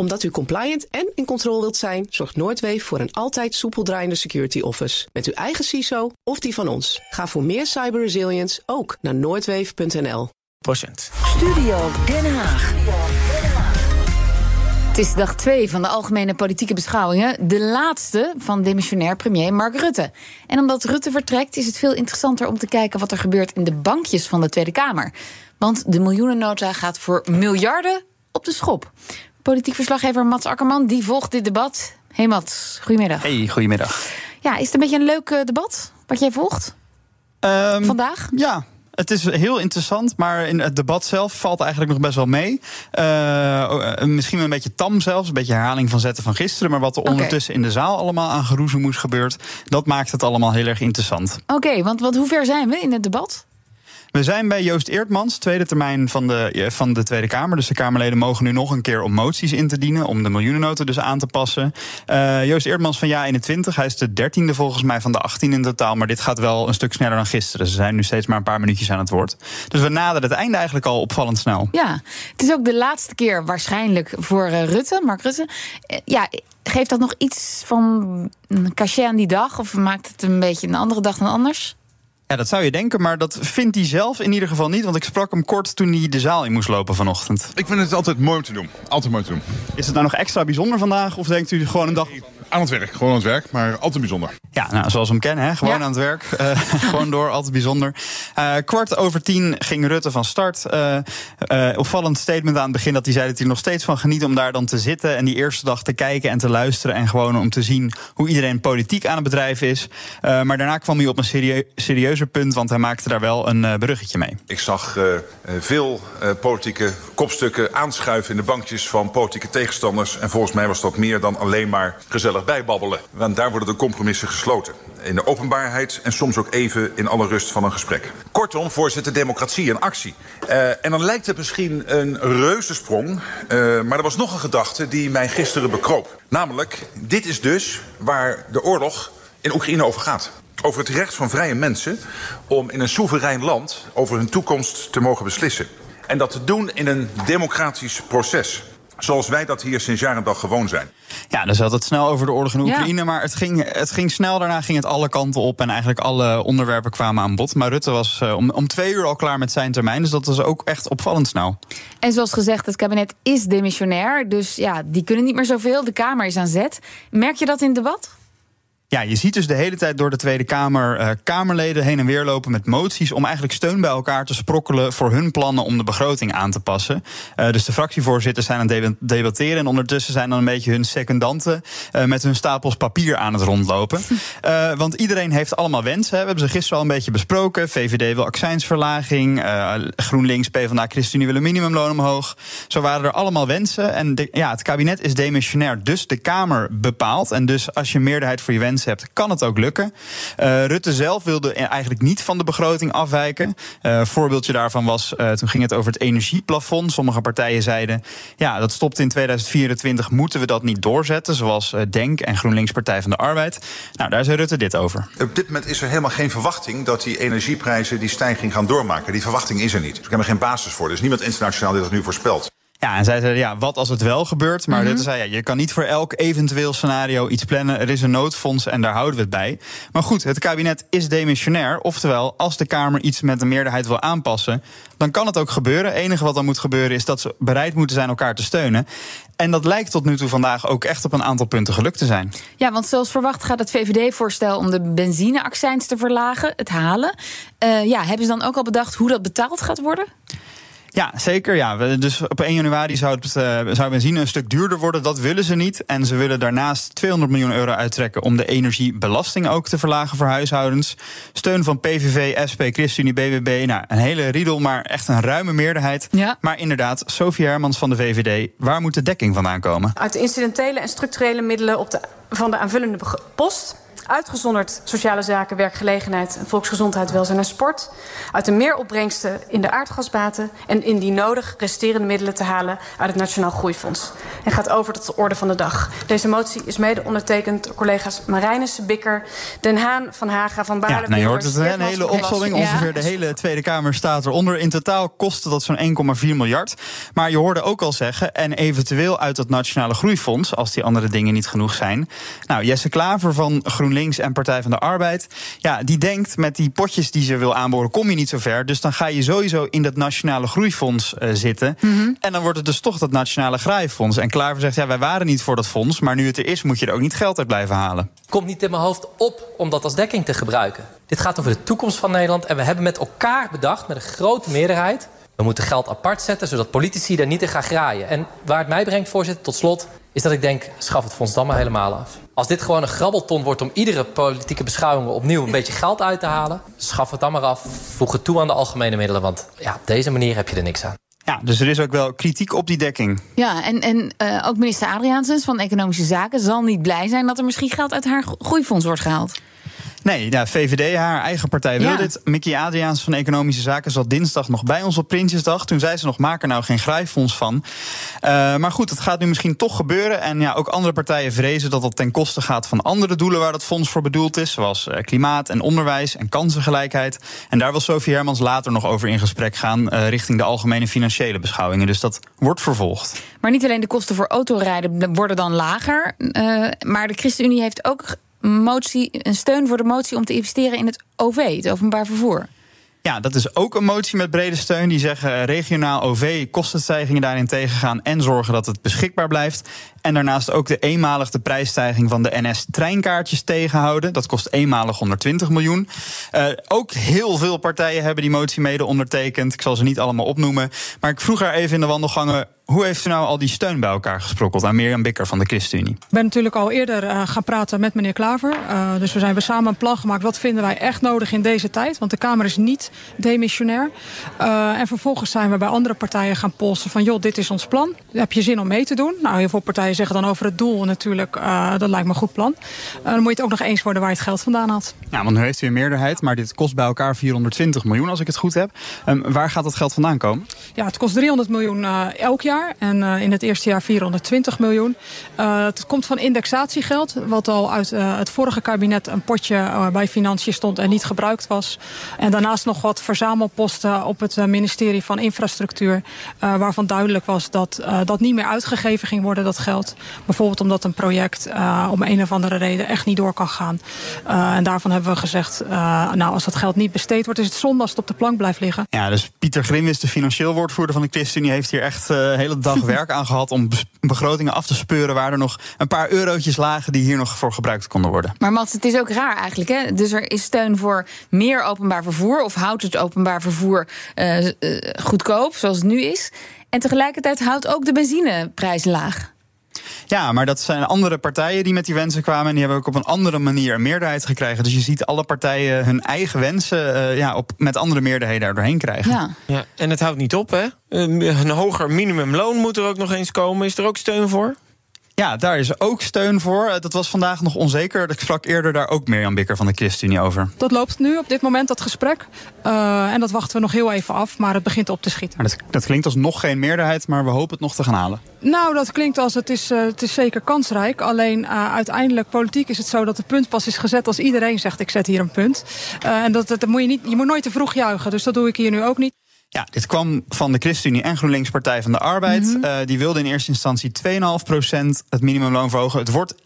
Omdat u compliant en in controle wilt zijn, zorgt Noordweef voor een altijd soepel draaiende security office. Met uw eigen CISO of die van ons. Ga voor meer cyber resilience ook naar noordweef.nl. Procent. Studio Den Haag. Het is dag 2 van de algemene politieke beschouwingen. De laatste van demissionair premier Mark Rutte. En omdat Rutte vertrekt, is het veel interessanter om te kijken wat er gebeurt in de bankjes van de Tweede Kamer. Want de miljoenennota gaat voor miljarden op de schop. Politiek verslaggever Mats Akkerman die volgt dit debat. Hey Mats, goedemiddag. Hey, goedemiddag. Ja, is het een beetje een leuk eh, debat wat jij volgt Ehm, vandaag? Ja. Het is heel interessant, maar in het debat zelf valt eigenlijk nog best wel mee. Eh, eh, misschien een beetje tam zelfs, een beetje herhaling van zetten van gisteren. Maar wat er ondertussen in de zaal allemaal aan geroezemoes gebeurt, dat maakt het allemaal heel erg interessant. Oké, want, want hoe ver zijn we in het debat? We zijn bij Joost Eertmans, tweede termijn van de, eh, van de Tweede Kamer. Dus de Kamerleden mogen nu nog een keer om moties in te dienen. Om de miljoenennota dus aan te passen. Eh, Joost Eertmans van Ja21. Hij is de dertiende volgens mij van de 18 in totaal. Maar dit gaat wel een stuk sneller dan gisteren. Ze zijn nu steeds maar een paar minuutjes aan het woord. Dus we naderen het einde eigenlijk al opvallend snel. Ja, het is ook de laatste keer waarschijnlijk voor eh, Rutte, Mark Rutte. Ja, geeft dat nog iets van een cachet aan die dag? Of maakt het een beetje een andere dag dan anders? Ja, dat zou je denken, maar dat vindt hij zelf in ieder geval niet. Want ik sprak hem kort toen hij de zaal in moest lopen vanochtend. Ik vind het altijd mooi om te doen. Altijd mooi om te doen. Is het nou nog extra bijzonder vandaag? Of denkt u gewoon een dag... Aan het werk, gewoon aan het werk, maar altijd bijzonder. Ja, nou, zoals we hem kennen, hè? gewoon Ja. aan het werk. Eh, gewoon door, altijd bijzonder. Eh, kwart over tien ging Rutte van start. Eh, eh, opvallend statement aan het begin dat hij zei dat hij er nog steeds van geniet om daar dan te zitten. En die eerste dag te kijken en te luisteren. En gewoon om te zien hoe iedereen politiek aan het bedrijf is. Eh, maar daarna kwam hij op een serie- serieuzer punt, want hij maakte daar wel een bruggetje mee. Ik zag veel eh, politieke kopstukken aanschuiven in de bankjes van politieke tegenstanders. En volgens mij was dat meer dan alleen maar gezellig bijbabbelen. Want daar worden de compromissen gesloten. In de openbaarheid en soms ook even in alle rust van een gesprek. Kortom, voorzitter, democratie in actie. Eh, en dan lijkt het misschien een reuzensprong. eh, maar er was nog een gedachte die mij gisteren bekroop. Namelijk, dit is dus waar de oorlog in Oekraïne over gaat. Over het recht van vrije mensen om in een soeverein land over hun toekomst te mogen beslissen. En dat te doen in een democratisch proces. Zoals wij dat hier sinds jaar en dag gewoon zijn. Ja, dus had het snel over de oorlog in Ja. Oekraïne. Maar het ging, het ging snel. Daarna ging het alle kanten op. En eigenlijk alle onderwerpen kwamen aan bod. Maar Rutte was eh, om, om twee uur al klaar met zijn termijn. Dus dat was ook echt opvallend snel. En zoals gezegd, het kabinet is demissionair. Dus ja, die kunnen niet meer zoveel. De Kamer is aan zet. Merk je dat in het debat? Ja, je ziet dus de hele tijd door de Tweede Kamer eh, Kamerleden heen en weer lopen met moties om eigenlijk steun bij elkaar te sprokkelen voor hun plannen om de begroting aan te passen. Eh, dus de fractievoorzitters zijn aan het deba- debatteren en ondertussen zijn dan een beetje hun secondanten eh, met hun stapels papier aan het rondlopen. Want iedereen heeft allemaal wensen. Hè. We hebben ze gisteren al een beetje besproken. VVD wil accijnsverlaging, GroenLinks, PvdA, ChristenUnie willen minimumloon omhoog. Zo waren er allemaal wensen. En de- ja, het kabinet is demissionair, dus de Kamer bepaalt. En dus als je meerderheid voor je hebt, kan het ook lukken. Eh, Rutte zelf wilde eigenlijk niet van de begroting afwijken. Een voorbeeldje daarvan was, eh, toen ging het over het energieplafond. Sommige partijen zeiden, ja, dat stopt in 2024, moeten we dat niet doorzetten? Zoals DENK en GroenLinks Partij van de Arbeid. Nou, daar zei Rutte dit over. Op dit moment is er helemaal geen verwachting dat die energieprijzen die stijging gaan doormaken. Die verwachting is er niet. Dus ik heb er geen basis voor. Er is niemand internationaal die dat nu voorspelt. Ja, en zij zeiden, ja, wat als het wel gebeurt? Maar Rutte zei, ja, je kan niet voor elk eventueel scenario iets plannen. Er is een noodfonds en daar houden we het bij. Maar goed, het kabinet is demissionair. Oftewel, als de Kamer iets met een meerderheid wil aanpassen... dan kan het ook gebeuren. Het enige wat dan moet gebeuren is dat ze bereid moeten zijn elkaar te steunen. En dat lijkt tot nu toe vandaag ook echt op een aantal punten gelukt te zijn. Ja, want zoals verwacht gaat het VVD-voorstel om de benzineaccijns te verlagen, het halen. Eh, ja, hebben ze dan ook al bedacht hoe dat betaald gaat worden? Ja, zeker. Ja. Dus op 1 januari zou, het, eh, zou benzine een stuk duurder worden. Dat willen ze niet. En ze willen daarnaast 200 miljoen euro uittrekken om de energiebelasting ook te verlagen voor huishoudens. Steun van PVV, SP, ChristenUnie, BBB. Nou, een hele riedel, maar echt een ruime meerderheid. Ja. Maar inderdaad, Sophie Hermans van de VVD, waar moet de dekking vandaan komen? Uit de incidentele en structurele middelen op de, van de aanvullende post. Uitgezonderd sociale zaken, werkgelegenheid, volksgezondheid, welzijn en sport. Uit de meeropbrengsten in de aardgasbaten. En indien nodig resterende middelen te halen uit het Nationaal Groeifonds. En gaat over tot de orde van de dag. Deze motie is mede ondertekend door collega's Marijnissen, Bikker, Den Haan, Van Haga, Van Baarle. Ja, nou, je hoort het, een hele opzomming. Ongeveer de hele Tweede Kamer staat eronder. In totaal kostte dat zo'n 1,4 miljard. Maar je hoorde ook al zeggen, en eventueel uit het Nationale Groeifonds, als die andere dingen niet genoeg zijn. Nou, Jesse Klaver van GroenLinks en Partij van de Arbeid, ja, die denkt met die potjes die ze wil aanboren, kom je niet zo ver. Dus dan ga je sowieso in dat Nationale Groeifonds uh, zitten. Mm -hmm. En dan wordt het dus toch dat Nationale Graaifonds. En Klaver zegt, ja, wij waren niet voor dat fonds, maar nu het er is, moet je er ook niet geld uit blijven halen. Komt niet in mijn hoofd op om dat als dekking te gebruiken. Dit gaat over de toekomst van Nederland. En we hebben met elkaar bedacht, met een grote meerderheid. We moeten geld apart zetten, zodat politici daar niet in gaan graaien. En waar het mij brengt, voorzitter, tot slot, is dat ik denk: schaf het fonds dan maar helemaal af. Als dit gewoon een grabbelton wordt om iedere politieke beschouwing opnieuw een beetje geld uit te halen, schaf het dan maar af. Voeg het toe aan de algemene middelen, want ja, op deze manier heb je er niks aan. Ja, dus er is ook wel kritiek op die dekking. Ja, en, en uh, ook minister Adriaansens van Economische Zaken zal niet blij zijn dat er misschien geld uit haar groeifonds wordt gehaald. Nee, ja, VVD, haar eigen partij, wil ja. dit. Mickey Adriaans van Economische Zaken zat dinsdag nog bij ons op Prinsjesdag. Toen zei ze nog, maak er nou geen graaifonds van. Uh, maar goed, het gaat nu misschien toch gebeuren. En ja, ook andere partijen vrezen dat dat ten koste gaat van andere doelen waar dat fonds voor bedoeld is. Zoals uh, klimaat en onderwijs en kansengelijkheid. En daar wil Sophie Hermans later nog over in gesprek gaan uh, richting de algemene financiële beschouwingen. Dus dat wordt vervolgd. Maar niet alleen de kosten voor autorijden worden dan lager. maar de ChristenUnie heeft ook motie, een steun voor de motie om te investeren in het OV, het openbaar vervoer. Ja, dat is ook een motie met brede steun. Die zeggen regionaal OV kostenstijgingen daarin tegengaan en zorgen dat het beschikbaar blijft. En daarnaast ook de eenmalige prijsstijging van de NS-treinkaartjes tegenhouden. Dat kost eenmalig 120 miljoen. Uh, ook heel veel partijen hebben die motie mede ondertekend. Ik zal ze niet allemaal opnoemen. Maar ik vroeg haar even in de wandelgangen. Hoe heeft u nou al die steun bij elkaar gesprokkeld aan Mirjam Bikker van de ChristenUnie? Ik ben natuurlijk al eerder uh, gaan praten met meneer Klaver. Uh, dus we zijn we samen een plan gemaakt. Wat vinden wij echt nodig in deze tijd? Want de Kamer is niet demissionair. Uh, en vervolgens zijn we bij andere partijen gaan polsen van... joh, dit is ons plan. Heb je zin om mee te doen? Nou, heel veel partijen zeggen dan over het doel natuurlijk... dat lijkt me een goed plan. dan moet je het ook nog eens worden waar je het geld vandaan had. Ja, want nu heeft u een meerderheid. Maar dit kost bij elkaar 420 miljoen, als ik het goed heb. Um, waar gaat dat geld vandaan komen? Ja, het kost 300 miljoen elk jaar. En uh, in het eerste jaar 420 miljoen. Uh, het komt van indexatiegeld, wat al uit uh, het vorige kabinet een potje bij Financiën stond en niet gebruikt was. En daarnaast nog wat verzamelposten op het ministerie van Infrastructuur, waarvan duidelijk was dat dat niet meer uitgegeven ging worden, dat geld. Bijvoorbeeld omdat een project om een of andere reden echt niet door kan gaan. en daarvan hebben we gezegd, nou als dat geld niet besteed wordt, is het zonde als het op de plank blijft liggen. Ja, dus Pieter Grim is de financieel woordvoerder van de ChristenUnie, heeft hier echt de hele dag werk aan gehad om begrotingen af te speuren waar er nog een paar eurotjes lagen die hier nog voor gebruikt konden worden. Maar Mats, het is ook raar eigenlijk. Hè? Dus er is steun voor meer openbaar vervoer of houdt het openbaar vervoer uh, uh, goedkoop, zoals het nu is. En tegelijkertijd houdt ook de benzineprijs laag. Ja, maar dat zijn andere partijen die met die wensen kwamen. En die hebben ook op een andere manier een meerderheid gekregen. Dus je ziet alle partijen hun eigen wensen uh, ja, op, met andere meerderheden er doorheen krijgen. Ja. ja, en het houdt niet op, hè? Een hoger minimumloon moet er ook nog eens komen. Is er ook steun voor? Ja, daar is ook steun voor. Dat was vandaag nog onzeker. Ik sprak eerder daar ook Mirjam Bikker van de ChristenUnie over. Dat loopt nu op dit moment, dat gesprek. Uh, en dat wachten we nog heel even af, maar het begint op te schieten. Dat, dat, klinkt als nog geen meerderheid, maar we hopen het nog te gaan halen. Nou, dat klinkt als het is, uh, het is zeker kansrijk. Alleen uh, uiteindelijk, politiek is het zo dat het punt pas is gezet als iedereen zegt ik zet hier een punt. en dat, dat moet je, niet, je moet nooit te vroeg juichen, dus dat doe ik hier nu ook niet. Ja, dit kwam van de ChristenUnie en GroenLinks Partij van de Arbeid. Mm -hmm. uh, die wilde in eerste instantie 2,5% het minimumloon verhogen. Het wordt 1,7%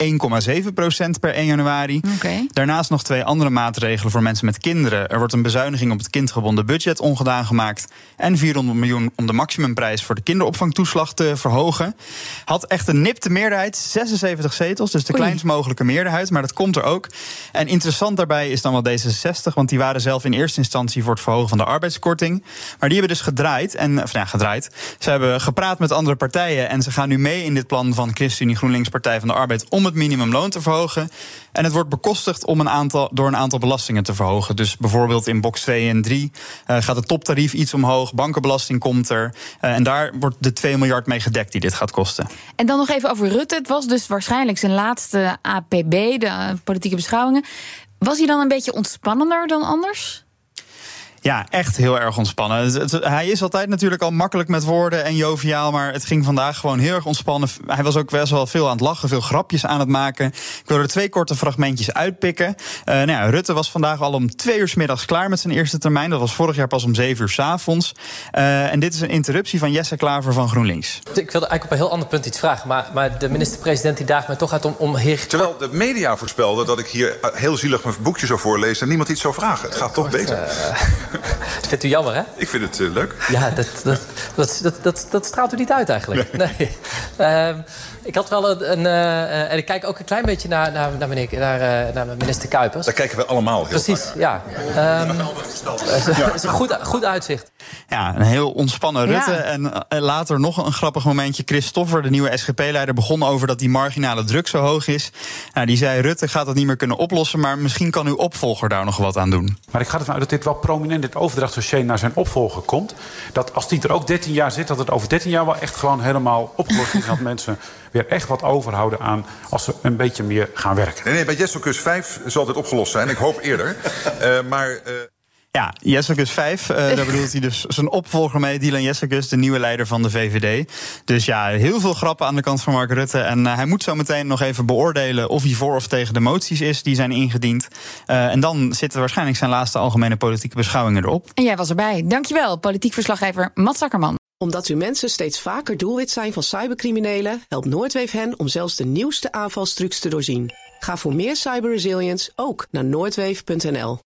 per 1 januari. Okay. Daarnaast nog twee andere maatregelen voor mensen met kinderen. Er wordt een bezuiniging op het kindgebonden budget ongedaan gemaakt. En 400 miljoen om de maximumprijs voor de kinderopvangtoeslag te verhogen. Had echt een nipte meerderheid, 76 zetels. Dus de Oei. kleinst mogelijke meerderheid. Maar dat komt er ook. En interessant daarbij is dan wel D66. Want die waren zelf in eerste instantie voor het verhogen van de arbeidskorting. Maar die hebben dus gedraaid. En, of ja, gedraaid. Ze hebben gepraat met andere partijen. En ze gaan nu mee in dit plan van ChristenUnie GroenLinks Partij van de Arbeid om het minimumloon te verhogen. En het wordt bekostigd om een aantal, door een aantal belastingen te verhogen. Dus bijvoorbeeld in box 2 en 3 uh, gaat het toptarief iets omhoog. Bankenbelasting komt er. Uh, en daar wordt de 2 miljard mee gedekt die dit gaat kosten. En dan nog even over Rutte. Het was dus waarschijnlijk zijn laatste APB, de politieke beschouwingen. Was hij dan een beetje ontspannender dan anders? Ja, echt heel erg ontspannen. Het, het, hij is altijd natuurlijk al makkelijk met woorden en joviaal, maar het ging vandaag gewoon heel erg ontspannen. Hij was ook best wel veel aan het lachen, veel grapjes aan het maken. Ik wil er twee korte fragmentjes uitpikken. Uh, nou ja, Rutte was vandaag al om twee uur s middags klaar met zijn eerste termijn. Dat was vorig jaar pas om zeven uur s avonds. Uh, en dit is een interruptie van Jesse Klaver van GroenLinks. Ik wilde eigenlijk op een heel ander punt iets vragen, maar, maar de minister-president die daagt mij toch uit om, om heer... Terwijl de media voorspelde dat ik hier heel zielig mijn boekje zou voorlezen en niemand iets zou vragen. Het gaat toch beter. Uh, dat vindt u jammer, hè? Ik vind het uh, leuk. Ja, dat, dat, dat, dat, dat, dat straalt u niet uit eigenlijk. Nee. nee. Uh, ik had wel een... een uh, en ik kijk ook een klein beetje naar, naar, naar, meneer, naar, naar minister Kuipers. Daar kijken we allemaal heel Precies, ja. Um, dat is een goed, goed uitzicht. Ja, een heel ontspannen Rutte. Ja. En later nog een grappig momentje. Christoffer, de nieuwe SGP-leider, begon over dat die marginale druk zo hoog is. Nou, die zei, Rutte gaat dat niet meer kunnen oplossen... maar misschien kan uw opvolger daar nog wat aan doen. Maar ik ga ervan uit dat dit wel prominent dit overdrachtsdossier naar zijn opvolger komt. Dat als die er ook 13 jaar zit, dat het over 13 jaar wel echt gewoon helemaal opgelost is. dat mensen weer echt wat overhouden aan als ze een beetje meer gaan werken. Nee, nee bij Jessicus 5 zal dit opgelost zijn. Ik hoop eerder. uh, maar... Uh... Ja, Jessicus 5, uh, daar bedoelt hij dus zijn opvolger mee, Dylan Jessicus, de nieuwe leider van de VVD. Dus ja, heel veel grappen aan de kant van Mark Rutte. En uh, hij moet zo meteen nog even beoordelen of hij voor of tegen de moties is die zijn ingediend. Uh, en dan zitten waarschijnlijk zijn laatste algemene politieke beschouwingen erop. En jij was erbij. Dankjewel, politiek verslaggever Mats Zakkerman. Omdat uw mensen steeds vaker doelwit zijn van cybercriminelen, helpt Noordweef hen om zelfs de nieuwste aanvalstrucs te doorzien. Ga voor meer cyberresilience ook naar noordweef.nl.